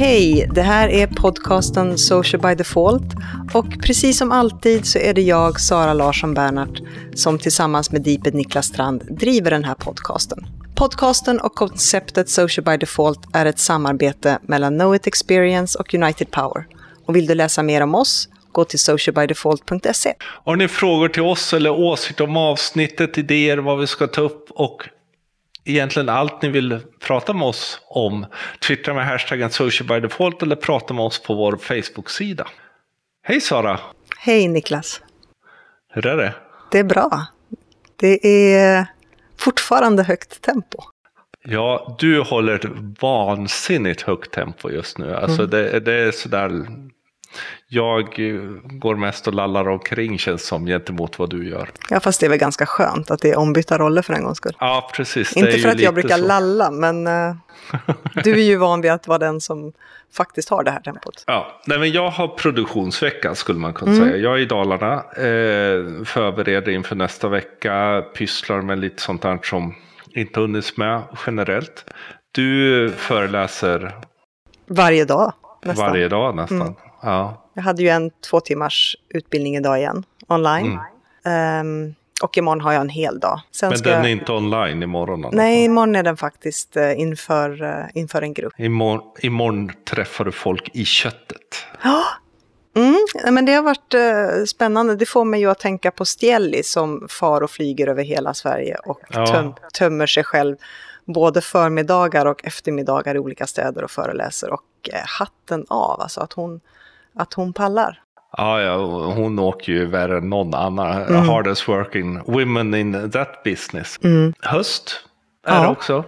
Hej, det här är podcasten Social by Default och precis som alltid så är det jag, Sara Larsson Bernhardt, som tillsammans med Deeped Niklas Strand driver den här podcasten. Podcasten och konceptet Social by Default är ett samarbete mellan Know It Experience och United Power. Och vill du läsa mer om oss, gå till socialbydefault.se. Har ni frågor till oss eller åsikter om avsnittet, idéer, vad vi ska ta upp och egentligen allt ni vill prata med oss om, twittra med hashtaggen socialbydefault eller prata med oss på vår Facebook-sida. Hej Sara! Hej Niklas! Hur är det? Det är bra. Det är fortfarande högt tempo. Ja, du håller ett vansinnigt högt tempo just nu. Alltså mm. det, det är sådär jag går mest och lallar omkring känns som gentemot vad du gör. Ja, fast det är väl ganska skönt att det är ombytta roller för en gångs skull. Ja, precis. Inte för att jag brukar så. lalla, men uh, du är ju van vid att vara den som faktiskt har det här tempot. Ja, nej, men jag har produktionsvecka skulle man kunna mm. säga. Jag är i Dalarna, eh, förbereder inför nästa vecka, pysslar med lite sånt där som inte hunnits med generellt. Du föreläser varje dag. Nästan. Varje dag nästan. Mm. Ja. Jag hade ju en två timmars utbildning idag igen, online. Mm. Um, och imorgon har jag en hel dag. Sen Men den är jag... inte online imorgon? Alltså. Nej, imorgon är den faktiskt uh, inför, uh, inför en grupp. Imorgon, imorgon träffar du folk i köttet. Ja, Mm, men det har varit uh, spännande. Det får mig ju att tänka på Stjelli som far och flyger över hela Sverige och ja. töm, tömmer sig själv både förmiddagar och eftermiddagar i olika städer och föreläser. Och hatten av, alltså att hon att hon pallar. Ja, ja, hon åker ju värre än någon annan. Mm. Hardest working women in that business. Mm. Höst är ja. det också.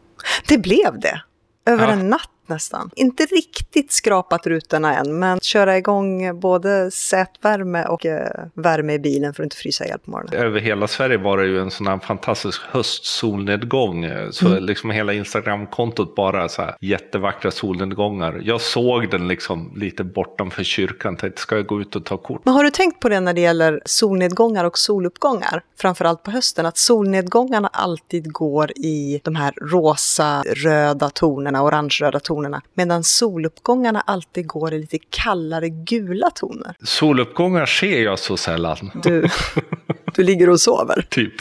Det blev det. Över ja. en natt nästan. Inte riktigt skrapat rutorna än, men köra igång både sätvärme och eh, värme i bilen för att inte frysa ihjäl på morgonen. Över hela Sverige var det ju en sån här fantastisk höstsolnedgång. Så mm. liksom hela Instagramkontot bara så här jättevackra solnedgångar. Jag såg den liksom lite bortanför kyrkan, tänkte ska jag gå ut och ta kort? Men har du tänkt på det när det gäller solnedgångar och soluppgångar? Framförallt på hösten, att solnedgångarna alltid går i de här rosa, röda tonerna, orange-röda tonerna tonerna, medan soluppgångarna alltid går i lite kallare gula toner. Soluppgångar ser jag så sällan. Du, du ligger och sover. typ.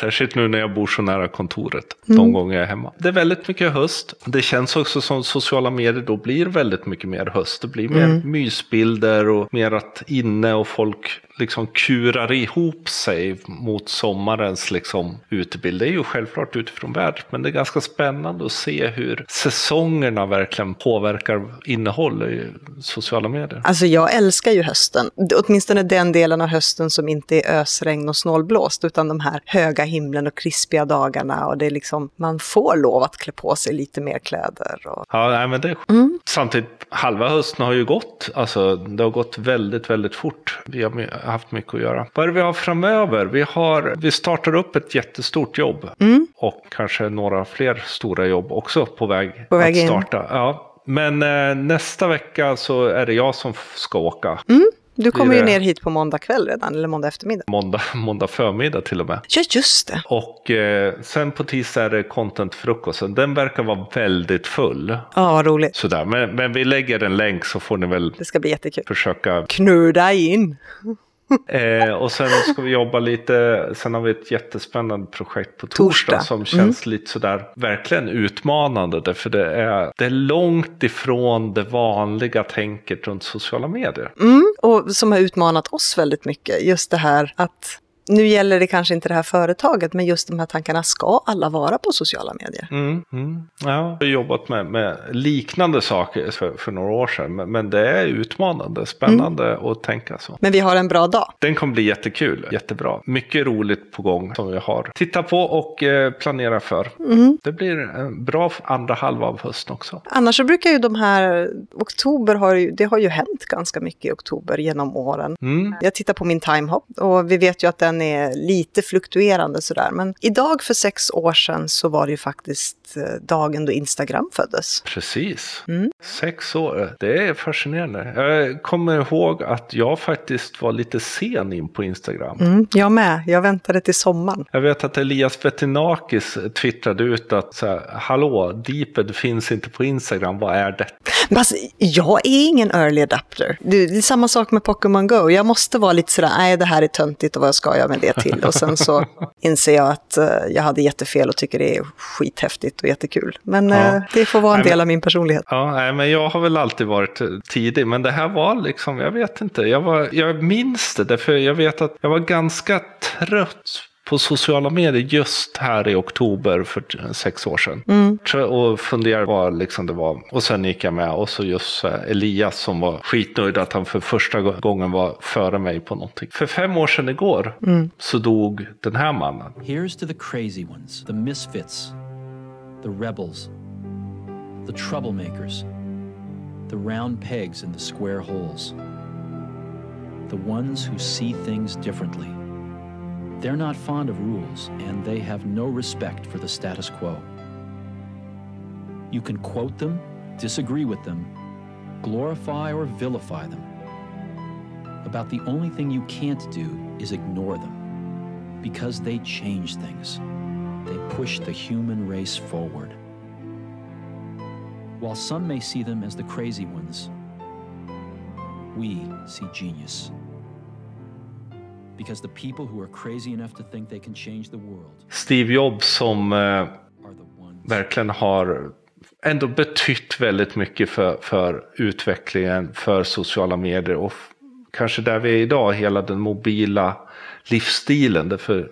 Särskilt nu när jag bor så nära kontoret. De mm. gånger jag är hemma. Det är väldigt mycket höst. Det känns också som sociala medier då blir väldigt mycket mer höst. Det blir mer mm. mysbilder och mer att inne och folk liksom kurar ihop sig mot sommarens liksom utebild. Det är ju självklart utifrån vädret, men det är ganska spännande att se hur säsongerna verkligen påverkar innehåll i sociala medier. Alltså jag älskar ju hösten, åtminstone den delen av hösten som inte är ösregn och snålblåst, utan de här höga himlen och krispiga dagarna och det är liksom, man får lov att klä på sig lite mer kläder. Och... Ja, nej, men det är mm. Samtidigt, halva hösten har ju gått, alltså det har gått väldigt, väldigt fort. Vi har haft mycket att göra. Vad är det vi har framöver? Vi, har, vi startar upp ett jättestort jobb. Mm. Och kanske några fler stora jobb också på väg, på väg att starta. In. Ja. Men eh, nästa vecka så är det jag som ska åka. Mm. Du kommer ju ner hit på måndag kväll redan, eller måndag eftermiddag. Måndag, måndag förmiddag till och med. Ja, just det. Och eh, sen på tisdag är det content-frukosten. Den verkar vara väldigt full. Ja, vad roligt. Sådär, men, men vi lägger en länk så får ni väl det ska bli jättekul. försöka knurda in. Eh, och sen ska vi jobba lite, sen har vi ett jättespännande projekt på torsdag, torsdag. som känns mm. lite sådär verkligen utmanande. Därför det är, det är långt ifrån det vanliga tänket runt sociala medier. Mm, och som har utmanat oss väldigt mycket. Just det här att nu gäller det kanske inte det här företaget, men just de här tankarna, ska alla vara på sociala medier? Mm, mm. Ja, jag har jobbat med, med liknande saker för, för, några år sedan, men, men det är utmanande, spännande mm. att tänka så. Men vi har en bra dag. Den kommer bli jättekul, jättebra. Mycket roligt på gång som vi har tittat på och eh, planerat för. Mm. Det blir en bra andra halva av hösten också. Annars så brukar ju de här, oktober har ju, det har ju hänt ganska mycket i oktober genom åren. Mm. Jag tittar på min timehop och vi vet ju att den den är lite fluktuerande sådär. Men idag för sex år sedan så var det ju faktiskt eh, dagen då Instagram föddes. Precis. Mm. Sex år, det är fascinerande. Jag kommer ihåg att jag faktiskt var lite sen in på Instagram. Mm, jag med, jag väntade till sommaren. Jag vet att Elias Bettinakis twittrade ut att så här, hallå, Deeped finns inte på Instagram, vad är det? Men alltså, jag är ingen early adapter. Det är samma sak med Pokémon Go. Jag måste vara lite sådär, nej det här är töntigt och vad ska jag med det till? Och sen så inser jag att uh, jag hade jättefel och tycker det är skithäftigt och jättekul. Men ja. uh, det får vara en del av min personlighet. Ja, nej, men jag har väl alltid varit tidig, men det här var liksom, jag vet inte, jag, var, jag minns det, därför jag vet att jag var ganska trött på sociala medier just här i oktober för sex år sedan. Mm. Och funderade vad liksom det var. Och sen gick jag med. Och så just eh, Elias som var skitnöjd att han för första gången var före mig på någonting. För fem år sedan igår mm. så dog den här mannen. Here's to the crazy ones, the misfits, the rebels, the troublemakers, the round pegs in the square holes. The ones who see things differently. They're not fond of rules, and they have no respect for the status quo. You can quote them, disagree with them, glorify or vilify them. About the only thing you can't do is ignore them, because they change things. They push the human race forward. While some may see them as the crazy ones, we see genius. Because the people who are crazy enough to think they can change the world. Steve Jobs som eh, verkligen har ändå betytt väldigt mycket för, för utvecklingen, för sociala medier och kanske där vi är idag, hela den mobila livsstilen. Därför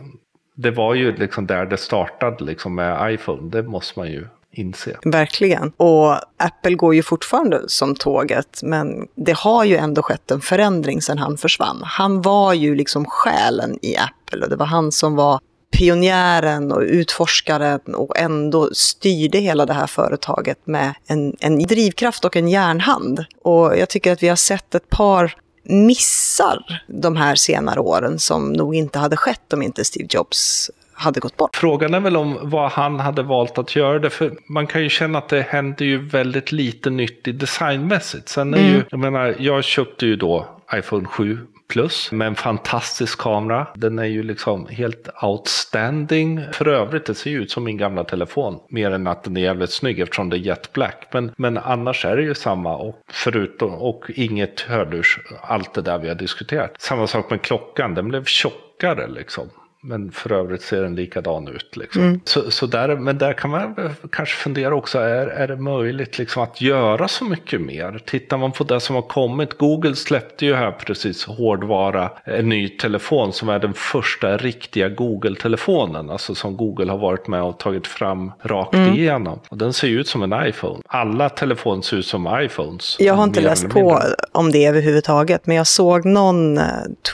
det var ju liksom där det startade liksom med iPhone, det måste man ju inse. Verkligen. Och Apple går ju fortfarande som tåget, men det har ju ändå skett en förändring sedan han försvann. Han var ju liksom själen i Apple och det var han som var pionjären och utforskaren och ändå styrde hela det här företaget med en, en drivkraft och en järnhand. Och jag tycker att vi har sett ett par missar de här senare åren som nog inte hade skett om inte Steve Jobs hade gått bort. Frågan är väl om vad han hade valt att göra det. För man kan ju känna att det händer ju väldigt lite nytt i designmässigt. Sen är mm. ju, jag menar, jag köpte ju då iPhone 7 Plus med en fantastisk kamera. Den är ju liksom helt outstanding. För övrigt, det ser ju ut som min gamla telefon. Mer än att den är jävligt snygg eftersom det är jet black. Men, men annars är det ju samma. Och förutom, och inget hördurs, allt det där vi har diskuterat. Samma sak med klockan, den blev tjockare liksom. Men för övrigt ser den likadan ut. Liksom. Mm. Så, så där, men där kan man kanske fundera också, är, är det möjligt liksom att göra så mycket mer? Tittar man på det som har kommit, Google släppte ju här precis hårdvara, en ny telefon som är den första riktiga Google-telefonen. Alltså som Google har varit med och tagit fram rakt mm. igenom. Och den ser ju ut som en iPhone. Alla telefoner ser ut som iPhones. Jag har inte läst på om det överhuvudtaget, men jag såg någon eh,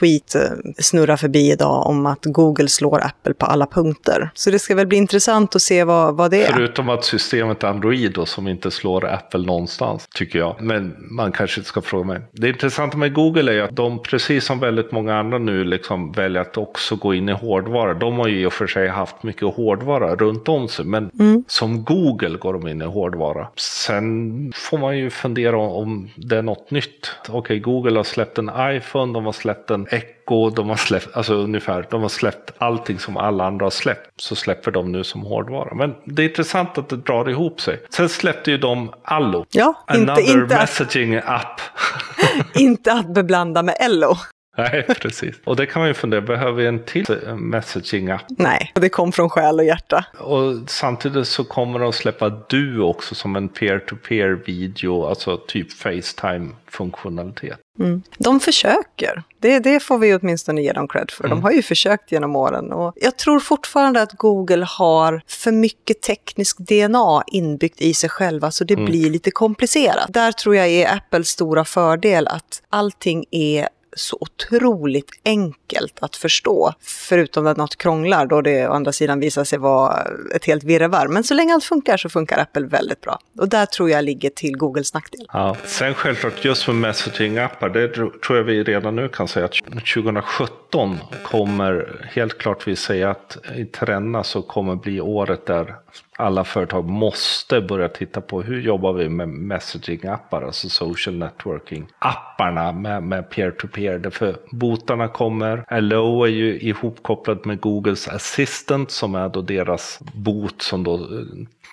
tweet eh, snurra förbi idag om att Google Google slår Apple på alla punkter. Så det ska väl bli intressant att se vad, vad det är. Förutom att systemet Android då, som inte slår Apple någonstans, tycker jag. Men man kanske inte ska fråga mig. Det intressanta med Google är att de, precis som väldigt många andra nu, liksom väljer att också gå in i hårdvara. De har ju i och för sig haft mycket hårdvara runt om sig, men mm. som Google går de in i hårdvara. Sen får man ju fundera om det är något nytt. Okej, okay, Google har släppt en iPhone, de har släppt en Echo Echo, de har släppt, alltså ungefär, de har släppt allting som alla andra har släppt. Så släpper de nu som hårdvara. Men det är intressant att det drar ihop sig. Sen släppte ju de Allo. Ja, Another inte, inte messaging app. inte att beblanda med Ello. Nej, precis. Och det kan man ju fundera, behöver vi en till messaging-app? Nej, det kom från själ och hjärta. Och samtidigt så kommer de släppa Du också som en peer-to-peer video, alltså typ Facetime-funktionalitet. Mm. De försöker. Det, det får vi åtminstone ge dem cred för. Mm. De har ju försökt genom åren. Och jag tror fortfarande att Google har för mycket teknisk DNA inbyggt i sig själva, så det mm. blir lite komplicerat. Där tror jag är Apples stora fördel, att allting är så otroligt enkelt att förstå. Förutom att något krånglar då det å andra sidan visar sig vara ett helt virrvarr. Men så länge allt funkar så funkar Apple väldigt bra. Och där tror jag ligger till Googles nackdel. Ja. Sen självklart just med messaging-appar, det tror jag vi redan nu kan säga att 2017 kommer helt klart vi säga att i trenderna så kommer bli året där alla företag måste börja titta på hur jobbar vi med messaging-appar, alltså social networking-apparna med, med peer-to-peer. Därför botarna kommer, Allo är ju ihopkopplad med Googles Assistant som är då deras bot som då eh,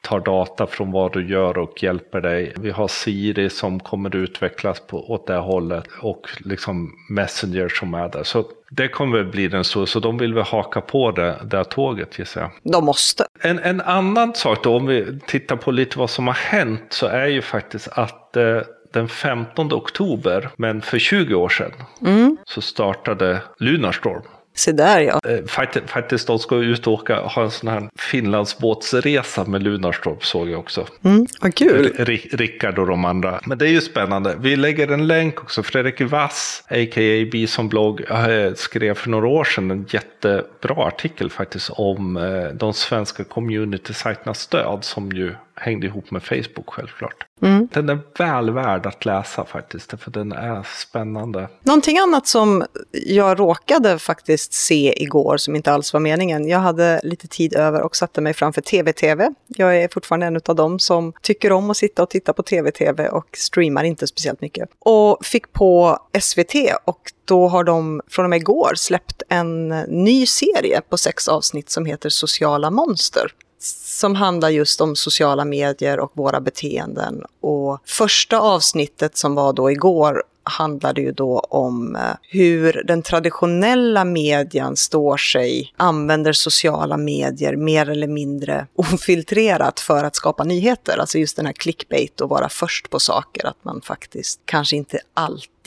tar data från vad du gör och hjälper dig. Vi har Siri som kommer utvecklas på, åt det hållet och liksom Messenger som är där. Så det kommer bli den stora, så de vill väl haka på det där tåget gissar jag. De måste. En, en annan sak då, om vi tittar på lite vad som har hänt, så är ju faktiskt att eh, den 15 oktober, men för 20 år sedan, mm. så startade Lunarstorm. Se där ja. Eh, faktiskt, faktiskt de ska ut och åka, ha en sån här Finlandsbåtsresa med Lunarstorp såg jag också. Mm, vad kul. Rickard och de andra. Men det är ju spännande. Vi lägger en länk också. Fredrik Vass, a.k.a. Bison blogg, eh, skrev för några år sedan en jättebra artikel faktiskt om eh, de svenska community-sajternas stöd som ju hängde ihop med Facebook självklart. Mm. Den är väl värd att läsa faktiskt, för den är spännande. Någonting annat som jag råkade faktiskt se igår, som inte alls var meningen. Jag hade lite tid över och satte mig framför tv-tv. Jag är fortfarande en av dem som tycker om att sitta och titta på tv-tv och streamar inte speciellt mycket. Och fick på SVT och då har de från och med igår släppt en ny serie på sex avsnitt som heter Sociala monster som handlar just om sociala medier och våra beteenden. Och första avsnittet som var då igår handlade ju då om eh, hur den traditionella medien står sig, använder sociala medier mer eller mindre ofiltrerat för att skapa nyheter. Alltså just den här clickbait och vara först på saker, att man faktiskt kanske inte alltid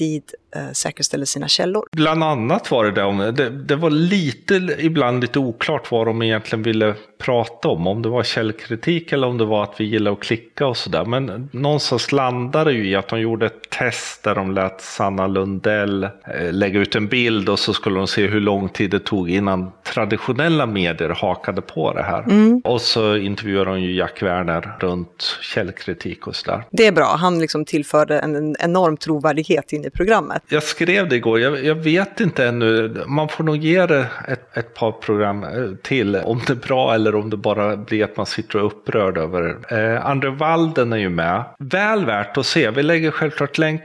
eh, säkerställer sina källor. Bland annat var det det om, det, det var lite, ibland lite oklart vad de egentligen ville prata om. Om det var källkritik eller om det var att vi gillar att klicka och sådär. Men någonstans landade det ju i att de gjorde ett test där de lät Sanna Lundell eh, lägga ut en bild och så skulle de se hur lång tid det tog innan traditionella medier hakade på det här. Mm. Och så intervjuade de ju Jack Werner runt källkritik och sådär. Det är bra, han liksom tillförde en enorm trovärdighet in i programmet. Jag skrev det igår, jag, jag vet inte ännu, man får nog ge det ett, ett par program eh, till om det är bra eller om det bara blir att man sitter och är upprörd över. Eh, Andre Walden är ju med. Väl värt att se, vi lägger självklart länk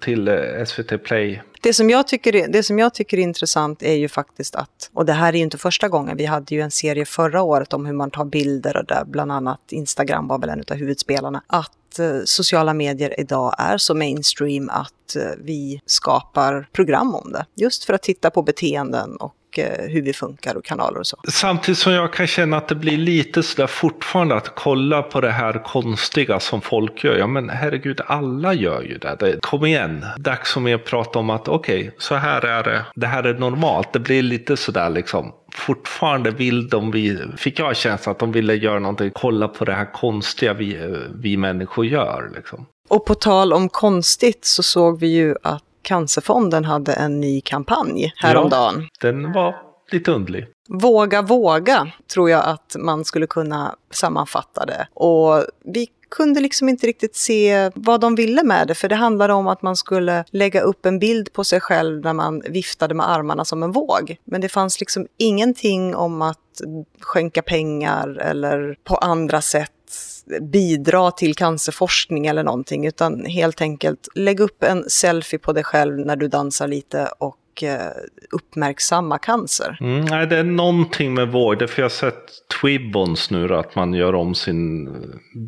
till eh, SVT Play det som, jag tycker, det som jag tycker är intressant är ju faktiskt att, och det här är ju inte första gången, vi hade ju en serie förra året om hur man tar bilder och där bland annat Instagram var väl en av huvudspelarna, att Eh, sociala medier idag är så mainstream att eh, vi skapar program om det. Just för att titta på beteenden och eh, hur vi funkar och kanaler och så. Samtidigt som jag kan känna att det blir lite sådär fortfarande att kolla på det här konstiga som folk gör. Ja men herregud, alla gör ju det. Kom igen, dags för mig att prata om att okej, okay, så här är det. Det här är normalt. Det blir lite sådär liksom fortfarande vill de, vi, fick jag känslan att de ville göra någonting, kolla på det här konstiga vi, vi människor gör. Liksom. Och på tal om konstigt så såg vi ju att Cancerfonden hade en ny kampanj häromdagen. Ja, den var lite underlig. Våga våga tror jag att man skulle kunna sammanfatta det. Och vi kunde liksom inte riktigt se vad de ville med det, för det handlade om att man skulle lägga upp en bild på sig själv när man viftade med armarna som en våg. Men det fanns liksom ingenting om att skänka pengar eller på andra sätt bidra till cancerforskning eller någonting, utan helt enkelt lägg upp en selfie på dig själv när du dansar lite och Eh, uppmärksamma cancer. Mm, nej, det är någonting med vård. För jag har sett Twibbons nu då, att man gör om sin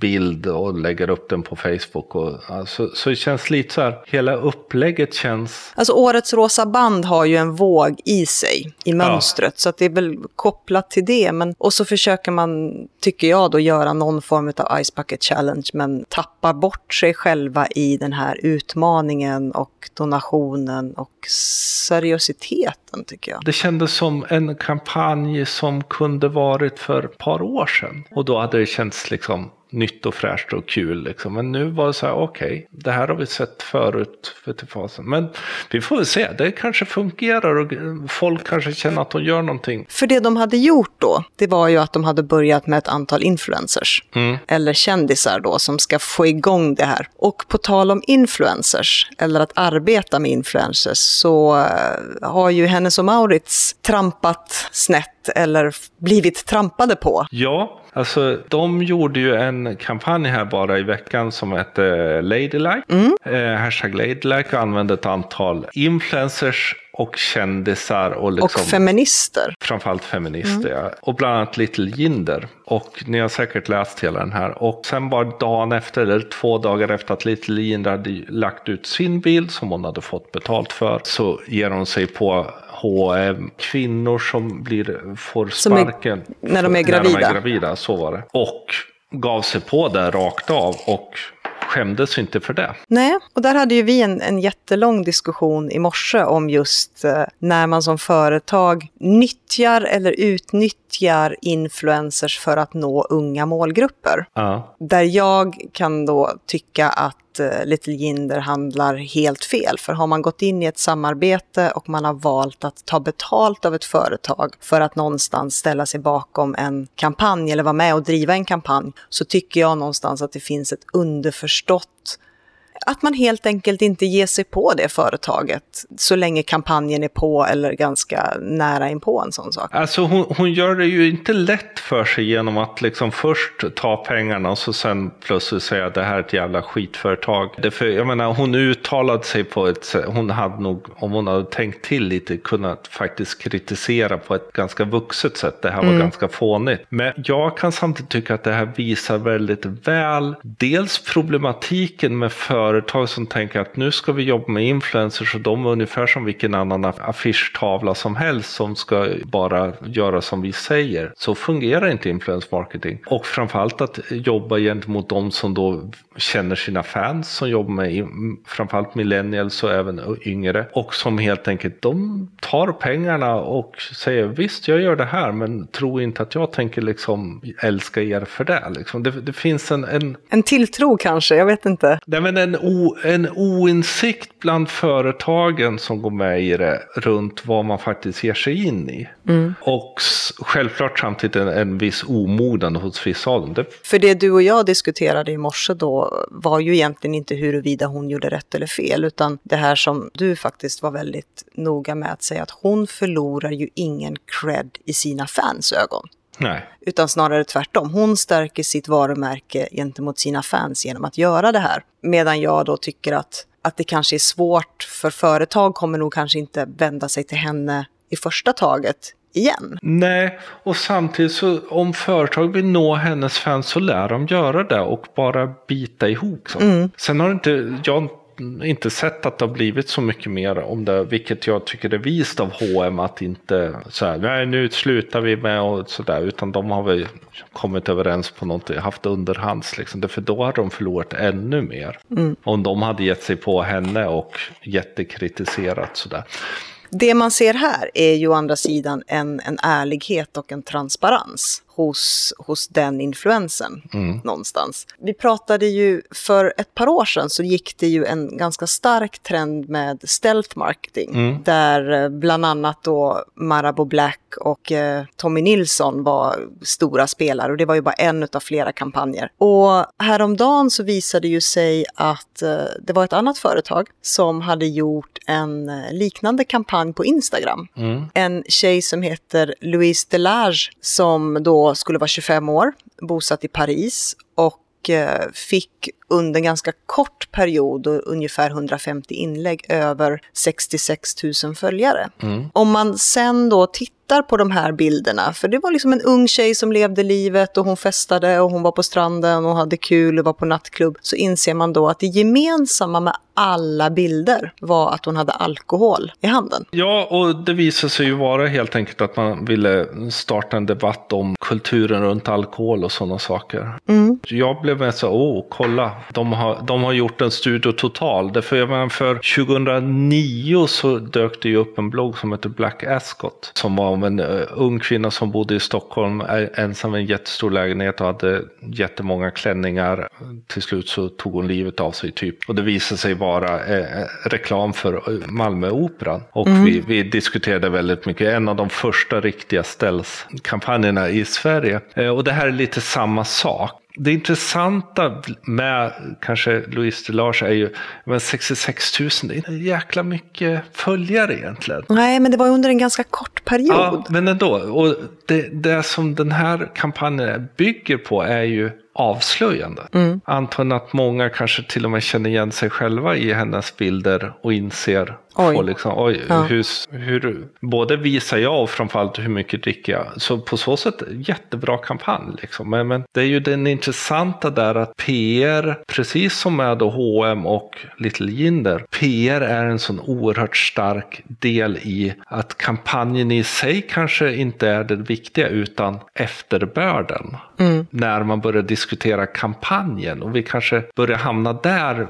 bild och lägger upp den på Facebook. Och, alltså, så det känns lite så här, hela upplägget känns... Alltså årets rosa band har ju en våg i sig, i mönstret. Ja. Så det är väl kopplat till det. Men, och så försöker man, tycker jag då, göra någon form av Ice Bucket Challenge. Men tappar bort sig själva i den här utmaningen och donationen och seriositeten tycker jag. Det kändes som en kampanj som kunde varit för ett par år sedan. Och då hade det känts liksom nytt och fräscht och kul. Liksom. Men nu var det så här, okej, okay, det här har vi sett förut för till fasen. Men vi får väl se, det kanske fungerar och folk kanske känner att de gör någonting. För det de hade gjort då, det var ju att de hade börjat med ett antal influencers. Mm. Eller kändisar då, som ska få igång det här. Och på tal om influencers, eller att arbeta med influencers, så eh, har ju Hennes och Maurits trampat snett eller blivit trampade på. Ja, Alltså, de gjorde ju en kampanj här bara i veckan som hette Ladylike. Mm. Eh, hashtag Ladylike och använde ett antal influencers och kändisar. Och, liksom, och feminister. Framförallt feminister, mm. ja. Och bland annat Little Jinder. Och ni har säkert läst hela den här. Och sen bara dagen efter, eller två dagar efter att Little Jinder hade lagt ut sin bild som hon hade fått betalt för, så ger hon sig på H&M kvinnor som blir, får sparken är, när de är gravida. När de är gravida, så var det. Och gav sig på det rakt av och skämdes inte för det. Nej, och där hade ju vi en, en jättelång diskussion i morse om just eh, när man som företag nyttjar eller utnyttjar influencers för att nå unga målgrupper. Ja. Där jag kan då tycka att eh, Little Jinder handlar helt fel. För har man gått in i ett samarbete och man har valt att ta betalt av ett företag för att någonstans ställa sig bakom en kampanj eller vara med och driva en kampanj så tycker jag någonstans att det finns ett underförstått att man helt enkelt inte ger sig på det företaget så länge kampanjen är på eller ganska nära in på en sån sak. Alltså hon, hon gör det ju inte lätt för sig genom att liksom först ta pengarna och så sen plötsligt säga att det här är ett jävla skitföretag. Det för, jag menar, hon uttalade sig på ett sätt, hon hade nog, om hon hade tänkt till lite, kunnat faktiskt kritisera på ett ganska vuxet sätt. Det här var mm. ganska fånigt. Men jag kan samtidigt tycka att det här visar väldigt väl dels problematiken med för företag som tänker att nu ska vi jobba med influencers och de är ungefär som vilken annan affischtavla som helst som ska bara göra som vi säger. Så fungerar inte influence marketing. Och framförallt att jobba gentemot de som då känner sina fans som jobbar med framförallt millennials och även yngre. Och som helt enkelt de tar pengarna och säger visst jag gör det här men tro inte att jag tänker liksom älska er för det. Liksom. Det, det finns en, en... En tilltro kanske, jag vet inte. Nej, men en o, en oinsikt bland företagen som går med i det runt vad man faktiskt ger sig in i. Mm. Och självklart samtidigt en, en viss omognad hos vissa av dem. Det... För det du och jag diskuterade i morse då var ju egentligen inte huruvida hon gjorde rätt eller fel, utan det här som du faktiskt var väldigt noga med att säga att hon förlorar ju ingen cred i sina fans ögon. Nej. Utan snarare tvärtom. Hon stärker sitt varumärke gentemot sina fans genom att göra det här. Medan jag då tycker att, att det kanske är svårt, för företag kommer nog kanske inte vända sig till henne i första taget igen. Nej, och samtidigt så om företag vill nå hennes fans så lär de göra det och bara bita ihop. Så. Mm. Sen har inte jag inte sett att det har blivit så mycket mer om det, vilket jag tycker är vist av H&M att inte så här, nej nu slutar vi med och sådär, utan de har väl kommit överens på något, haft underhands liksom, för då har de förlorat ännu mer. Mm. Om de hade gett sig på henne och jättekritiserat sådär. Det man ser här är ju å andra sidan en, en ärlighet och en transparens hos, hos den influensen mm. någonstans. Vi pratade ju för ett par år sedan så gick det ju en ganska stark trend med stealth marketing mm. där eh, bland annat då Marabou Black och eh, Tommy Nilsson var stora spelare och det var ju bara en av flera kampanjer. Och häromdagen så visade ju sig att eh, det var ett annat företag som hade gjort en eh, liknande kampanj på Instagram. Mm. En tjej som heter Louise Delage som då skulle vara 25 år, bosatt i Paris och eh, fick under en ganska kort period ungefär 150 inlägg över 66 000 följare. Mm. Om man sen då tittar på de här bilderna, för det var liksom en ung tjej som levde livet och hon festade och hon var på stranden och hade kul och var på nattklubb, så inser man då att det gemensamma med alla bilder var att hon hade alkohol i handen. Ja, och det visade sig ju vara helt enkelt att man ville starta en debatt om kulturen runt alkohol och sådana saker. Mm. Jag blev mest så, åh, kolla, de har, de har gjort en studio total. Därför jag för 2009 så dök det ju upp en blogg som heter Black Ascot. Som var om en uh, ung kvinna som bodde i Stockholm, ensam i en jättestor lägenhet och hade jättemånga klänningar. Till slut så tog hon livet av sig typ. Och det visade sig vara uh, reklam för Malmöoperan. Och mm. vi, vi, diskuterade väldigt mycket, en av de första riktiga ställskampanjerna i Sverige. Uh, och det här är lite samma sak det intressanta med kanske Louise Delage är ju men 66 000, det är jäkla mycket följare egentligen. Nej, men det var under en ganska kort period. Ja, men ändå. Och det, det som den här kampanjen bygger på är ju avslöjande. Mm. Antagligen att många kanske till och med känner igen sig själva i hennes bilder och inser Oj. Och liksom, oj, ja. hur, hur, både visar jag och framförallt hur mycket dricker jag. Så på så sätt jättebra kampanj. Liksom. Men, men det är ju den intressanta där att PR, precis som med då H&M och Little Jinder, PR är en sån oerhört stark del i att kampanjen i sig kanske inte är det viktiga utan efterbörden. Mm. När man börjar diskutera kampanjen och vi kanske börjar hamna där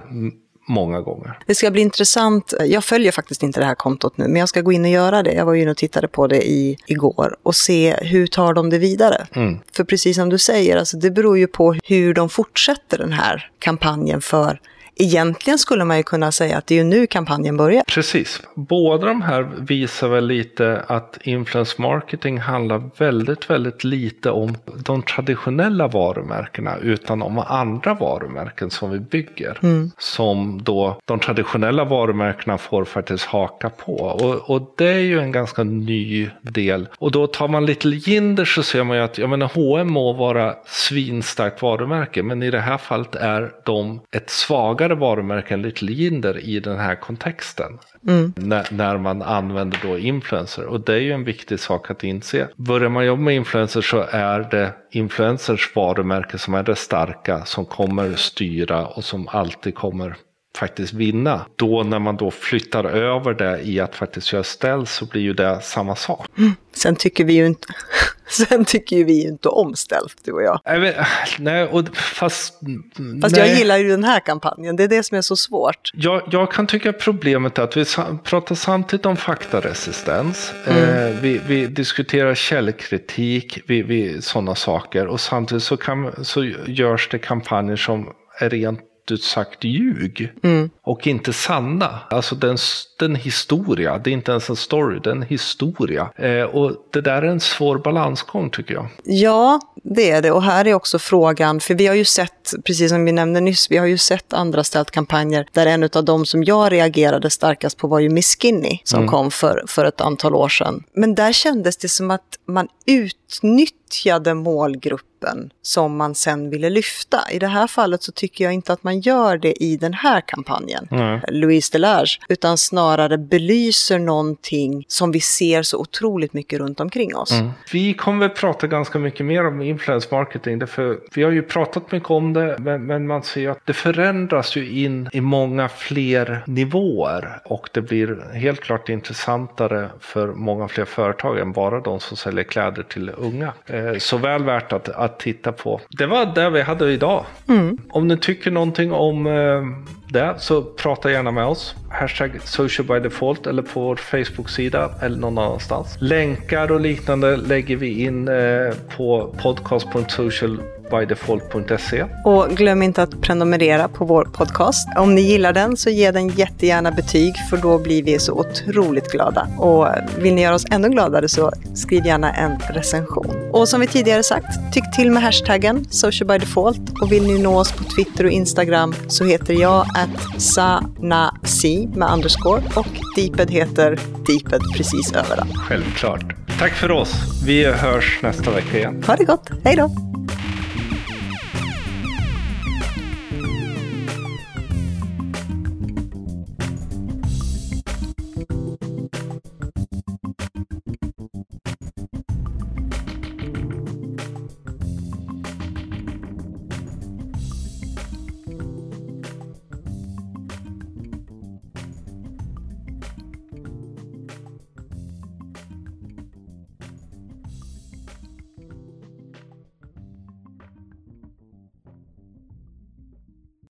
många gånger. Det ska bli intressant. Jag följer faktiskt inte det här kontot nu, men jag ska gå in och göra det. Jag var ju och tittade på det i, igår och se hur tar de det vidare. Mm. För precis som du säger, alltså det beror ju på hur de fortsätter den här kampanjen för egentligen skulle man ju kunna säga att det är ju nu kampanjen börjar. Precis. Båda de här visar väl lite att influence marketing handlar väldigt, väldigt lite om de traditionella varumärkena utan om andra varumärken som vi bygger. Mm. Som då de traditionella varumärkena får faktiskt haka på. Och, och det är ju en ganska ny del. Och då tar man Little Jinder så ser man ju att jag menar, H&M må vara svinstarkt varumärke men i det här fallet är de ett svagare svagare varumärken Little Jinder i den här kontexten. Mm. När, när, man använder då influencer. Och det är ju en viktig sak att inse. Börjar man jobba med influencers så är det influencers varumärke som är det starka som kommer styra och som alltid kommer faktiskt vinna. Då när man då flyttar över det i att faktiskt göra ställ så blir ju det samma sak. Mm. Sen tycker vi ju inte, sen tycker ju vi inte om ställ, du och jag. Nej, och fast... Fast nej. jag gillar ju den här kampanjen, det är det som är så svårt. Jag, jag kan tycka problemet är att vi pratar samtidigt om faktaresistens. Mm. Eh, vi, vi, diskuterar källkritik, vi, vi, sådana saker. Och samtidigt så, kan, så görs det kampanjer som är rent ut sagt ljug. Mm. Och inte sanna. Alltså den, den historia, det är inte ens en story, det är en historia. Eh, och det där är en svår balansgång tycker jag. Ja, det är det. Och här är också frågan, för vi har ju sett, precis som vi nämnde nyss, vi har ju sett andra kampanjer där en av de som jag reagerade starkast på var ju Miss Skinny som mm. kom för, för ett antal år sedan. Men där kändes det som att man utnyttjade målgruppen som man sen ville lyfta. I det här fallet så tycker jag inte att man gör det i den här kampanjen, mm. Louise Delage, utan snarare belyser någonting som vi ser så otroligt mycket runt omkring oss. Mm. Vi kommer prata ganska mycket mer om influence marketing, därför vi har ju pratat mycket om det, men, men man ser att det förändras ju in i många fler nivåer och det blir helt klart intressantare för många fler företag än bara de som säljer kläder till unga. Eh, så väl värt att, att titta på. Det var det vi hade idag. Mm. Om ni tycker någonting om eh, det så prata gärna med oss. Hashtag social by default eller på vår Facebook-sida eller någon annanstans. Länkar och liknande lägger vi in eh, på podcast.social bydefault.se. Och glöm inte att prenumerera på vår podcast. Om ni gillar den så ge den jättegärna betyg för då blir vi så otroligt glada. Och vill ni göra oss ännu gladare så skriv gärna en recension. Och som vi tidigare sagt, tyck till med hashtaggen socialbydefault och vill ni nå oss på Twitter och Instagram så heter jag att sanasi med underscore och Deeped heter Deeped precis överallt. Självklart. Tack för oss. Vi hörs nästa vecka igen. Ha det gott. Hej då.